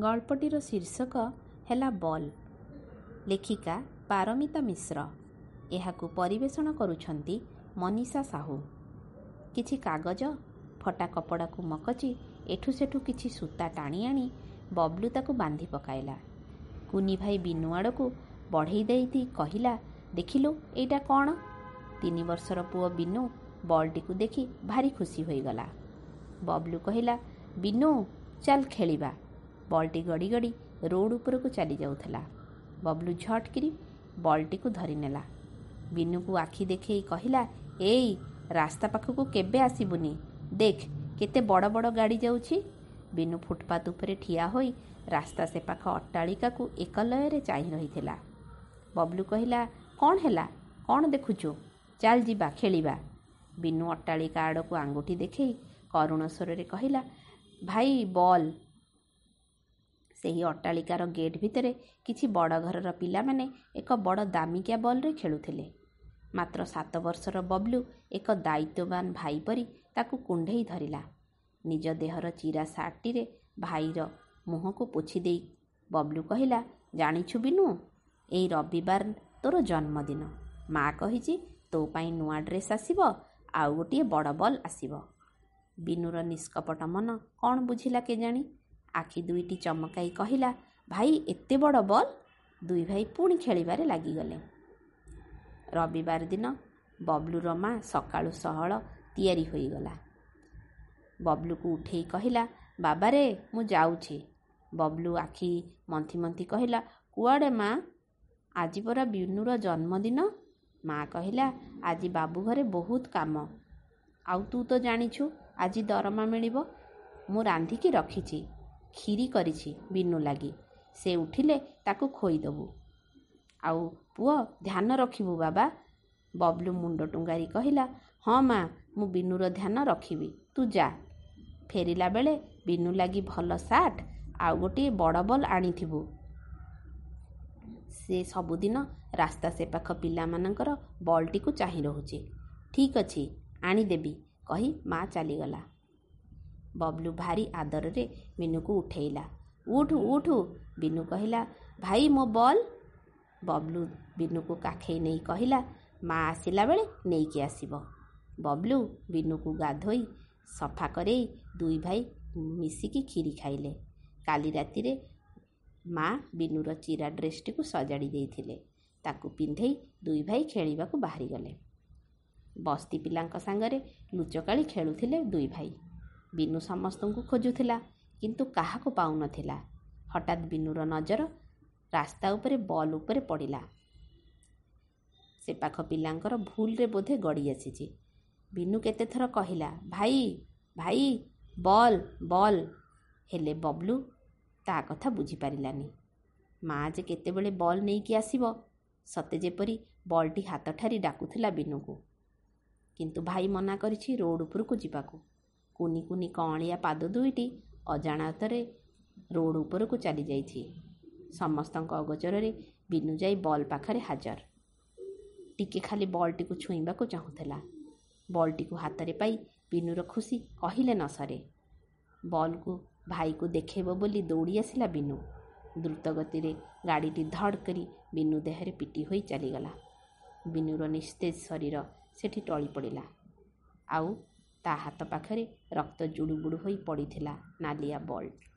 ଗଳ୍ପଟିର ଶୀର୍ଷକ ହେଲା ବଲ୍। ଲେଖିକା ପାରମିତା ମିଶ୍ର। ଏହାକୁ ପରିବେଷଣ କରୁଛନ୍ତି ମନୀଷା ସାହୁ। କିଛି କାଗଜ ଫଟା କପଡ଼ାକୁ ମକଚି ଏଠୁ ସେଠୁ କିଛି ସୂତା ଟାଣି ଆଣି ବବ୍ଲୁ ତାକୁ ବାନ୍ଧି ପକାଇଲା। କୁନି ଭାଇ ବିନୁ ଆଡ଼କୁ ବଢ଼େଇ ଦେଇ କହିଲା ଦେଖିଲୁ ଏଇଟା କ'ଣ? ତିନି ବର୍ଷର ପୁଅ ବିନୁ ବଲ୍ଟିକୁ ଦେଖି ଭାରି ଖୁସି ହୋଇଗଲା। ବବ୍ଲୁ କହିଲା ବିନୁ ଚାଲ ଖେଳିବା। ବଲ୍ଟି ଗଡ଼ି ଗଡ଼ି ରୋଡ଼ ଉପରକୁ ଚାଲି ଯାଉଥିଲା। ବବ୍ଲୁ ଝଟ୍ କିରି ବଲ୍ଟିକୁ ଧରିନେଲା। ବିନୁକୁ ଆଖି ଦେଖେଇ କହିଲା ଏଇ ରାସ୍ତା ପାଖକୁ କେବେ ଆସିବୁନି? ଦେଖ କେତେ ବଡ଼ ବଡ଼ ଗାଡ଼ି ଯାଉଛି। ବିନୁ ଫୁଟପାଥ ଉପରେ ଠିଆ ହୋଇ ରାସ୍ତା ସେପାଖ ଅଟ୍ଟାଳିକାକୁ ଏକ ଲୟରେ ଚାହିଁ ରହିଥିଲା। ବବ୍ଲୁ କହିଲା କ'ଣ ହେଲା? କ'ଣ ଦେଖୁଛୁ? ଚାଲ ଯିବା ଖେଳିବା। ବିନୁ ଅଟ୍ଟାଳିକା ଆଡ଼କୁ ଆଙ୍ଗୁଠି ଦେଖେଇ କରୁଣ ସ୍ୱରରେ କହିଲା ଭାଇ ବଲ୍ ସେହି ଅଟ୍ଟାଳିକାର ଗେଟ୍ ଭିତରେ କିଛି ବଡ଼ ଘରର ପିଲାମାନେ ଏକ ବଡ଼ ଦାମିକିଆ ବଲ୍ରେ ଖେଳୁଥିଲେ। ମାତ୍ର ସାତ ବର୍ଷର ବବ୍ଲୁ ଏକ ଦାୟିତ୍ୱବାନ ଭାଇ ପରି ତାକୁ କୁଣ୍ଢେଇ ଧରିଲା। ନିଜ ଦେହର ଚିରା ସାର୍ଟଟିରେ ଭାଇର ମୁହଁକୁ ପୋଛି ଦେଇ ବବ୍ଲୁ କହିଲା ଜାଣିଛୁ ବିନୁ ଏଇ ରବିବାର ତୋର ଜନ୍ମଦିନ। ମା କହିଛି ତୋ ପାଇଁ ନୂଆ ଡ୍ରେସ୍ ଆସିବ ଆଉ ଗୋଟିଏ ବଡ଼ ବଲ୍ ଆସିବ ବିନୁର ନିଷ୍କପଟ ମନ କ'ଣ ବୁଝିଲା କେଜାଣି? ଆଖି ଦୁଇଟି ଚମକାଇ କହିଲା ଭାଇ ଏତେ ବଡ଼ ବଲ୍? ଦୁଇ ଭାଇ ପୁଣି ଖେଳିବାରେ ଲାଗିଗଲେ। ରବିବାର ଦିନ ବବ୍ଲୁର ମା ସକାଳୁ ସହଳ ତିଆରି ହୋଇଗଲା। ବବ୍ଲୁକୁ ଉଠେଇ କହିଲା ବାବାରେ ମୁଁ ଯାଉଛି। ବବ୍ଲୁ ଆଖି ମନ୍ଥି ମନ୍ଥି କହିଲା କୁଆଡ଼େ ମା? ଆଜି ପରା ବିନୁର ଜନ୍ମଦିନ। ମା କହିଲା ଆଜି ବାବୁ ଘରେ ବହୁତ କାମ। ଆଉ ତୁ ତ ଜାଣିଛୁ ଆଜି ଦରମା ମିଳିବ। ମୁଁ ରାନ୍ଧିକି ରଖିଛି। କ୍ଷୀରି କରିଛି ବିନୁ ଲାଗି। ସେ ଉଠିଲେ ତାକୁ ଖୋଇଦେବୁ। ଆଉ ପୁଅ ଧ୍ୟାନ ରଖିବୁ ବାବା। ବବ୍ଲୁ ମୁଣ୍ଡ ଟୁଙ୍ଗାରି କହିଲା ହଁ ମା ମୁଁ ବିନୁର ଧ୍ୟାନ ରଖିବି ତୁ ଯା। ଫେରିଲା ବେଳେ ବିନୁ ଲାଗି ଭଲ ସାର୍ଟ ଆଉ ଗୋଟିଏ ବଡ଼ ବଲ୍ ଆଣିଥିବୁ। ସେ ସବୁଦିନ ରାସ୍ତା ସେପାଖ ପିଲାମାନଙ୍କର ବଲ୍ଟିକୁ ଚାହିଁ ରହୁଛି। ଠିକ୍ ଅଛି ଆଣିଦେବି କହି ମା ଚାଲିଗଲା। ବବ୍ଲୁ ଭାରି ଆଦରରେ ବିନୁକୁ ଉଠେଇଲା। ଉଠୁ ଉଠୁ ବିନୁ କହିଲା। ଭାଇ ମୋ ବଲ୍? ବବ୍ଲୁ ବିନୁକୁ କାଖେଇ ନେଇ କହିଲା। ମା ଆସିଲା ବେଳେ ନେଇକି ଆସିବ ବବ୍ଲୁ ବିନୁକୁ ଗାଧୋଇ ସଫା କରେଇ ଦୁଇ ଭାଇ ମିଶିକି କ୍ଷୀରି ଖାଇଲେ। କାଲି ରାତିରେ ମା ବିନୁର ଚିରା ଡ୍ରେସ୍ଟିକୁ ସଜାଡ଼ି ଦେଇଥିଲେ। ତାକୁ ପିନ୍ଧେଇ ଦୁଇ ଭାଇ ଖେଳିବାକୁ ବାହାରିଗଲେ। ବସ୍ତି ପିଲାଙ୍କ ସାଙ୍ଗରେ ଲୁଚକାଳି ଖେଳୁଥିଲେ ଦୁଇ ଭାଇ। ବିନୁ ସମସ୍ତଙ୍କୁ ଖୋଜୁଥିଲା କିନ୍ତୁ କାହାକୁ ପାଉନଥିଲା। ହଠାତ୍ ବିନୁର ନଜର ରାସ୍ତା ଉପରେ ବଲ୍ ଉପରେ ପଡ଼ିଲା। ସେ ପାଖ ପିଲାଙ୍କର ଭୁଲରେ ବୋଧେ ଗଡ଼ି ଆସିଛି। ବିନୁ କେତେଥର କହିଲା ଭାଇ ଭାଇ ବଲ୍ ବଲ୍। ହେଲେ ବବ୍ଲୁ ତା କଥା ବୁଝିପାରିଲାନି। ମା ଯେ କେତେବେଳେ ବଲ୍ ନେଇକି ଆସିବ ସତେ ଯେପରି ବଲ୍ଟି ହାତଠାରି ଡାକୁଥିଲା ବିନୁକୁ। କିନ୍ତୁ ଭାଇ ମନା କରିଛି ରୋଡ଼ ଉପରକୁ ଯିବାକୁ। କୁନି କୁନି କଅଁଳିଆ ପାଦ ଦୁଇଟି ଅଜାଣତରେ ରୋଡ଼ ଉପରକୁ ଚାଲିଯାଇଛି ସମସ୍ତଙ୍କ ଅଗୋଚରରେ ବିନୁ ଯାଇ ବଲ୍ ପାଖରେ ହାଜର। ଟିକେ ଖାଲି ବଲ୍ଟିକୁ ଛୁଇଁବାକୁ ଚାହୁଁଥିଲା। ବଲ୍ଟିକୁ ହାତରେ ପାଇ ବିନୁର ଖୁସି କହିଲେ ନ ସରେ। ବଲ୍କୁ ଭାଇକୁ ଦେଖେଇବ ବୋଲି ଦୌଡ଼ି ଆସିଲା ବିନୁ। ଦ୍ରୁତ ଗତିରେ ଗାଡ଼ିଟି ଧଡ଼ କରି ବିନୁ ଦେହରେ ପିଟି ହୋଇ ଚାଲିଗଲା। ବିନୁର ନିସ୍ତେଜ ଶରୀର ସେଠି ଟଳି ପଡ଼ିଲା। ଆଉ ତା ହାତ ପାଖରେ ରକ୍ତ ଜୁଡ଼ୁବୁଡ଼ୁ ହୋଇ ପଡ଼ିଥିଲା ନାଲିଆ ବଲ୍ଟ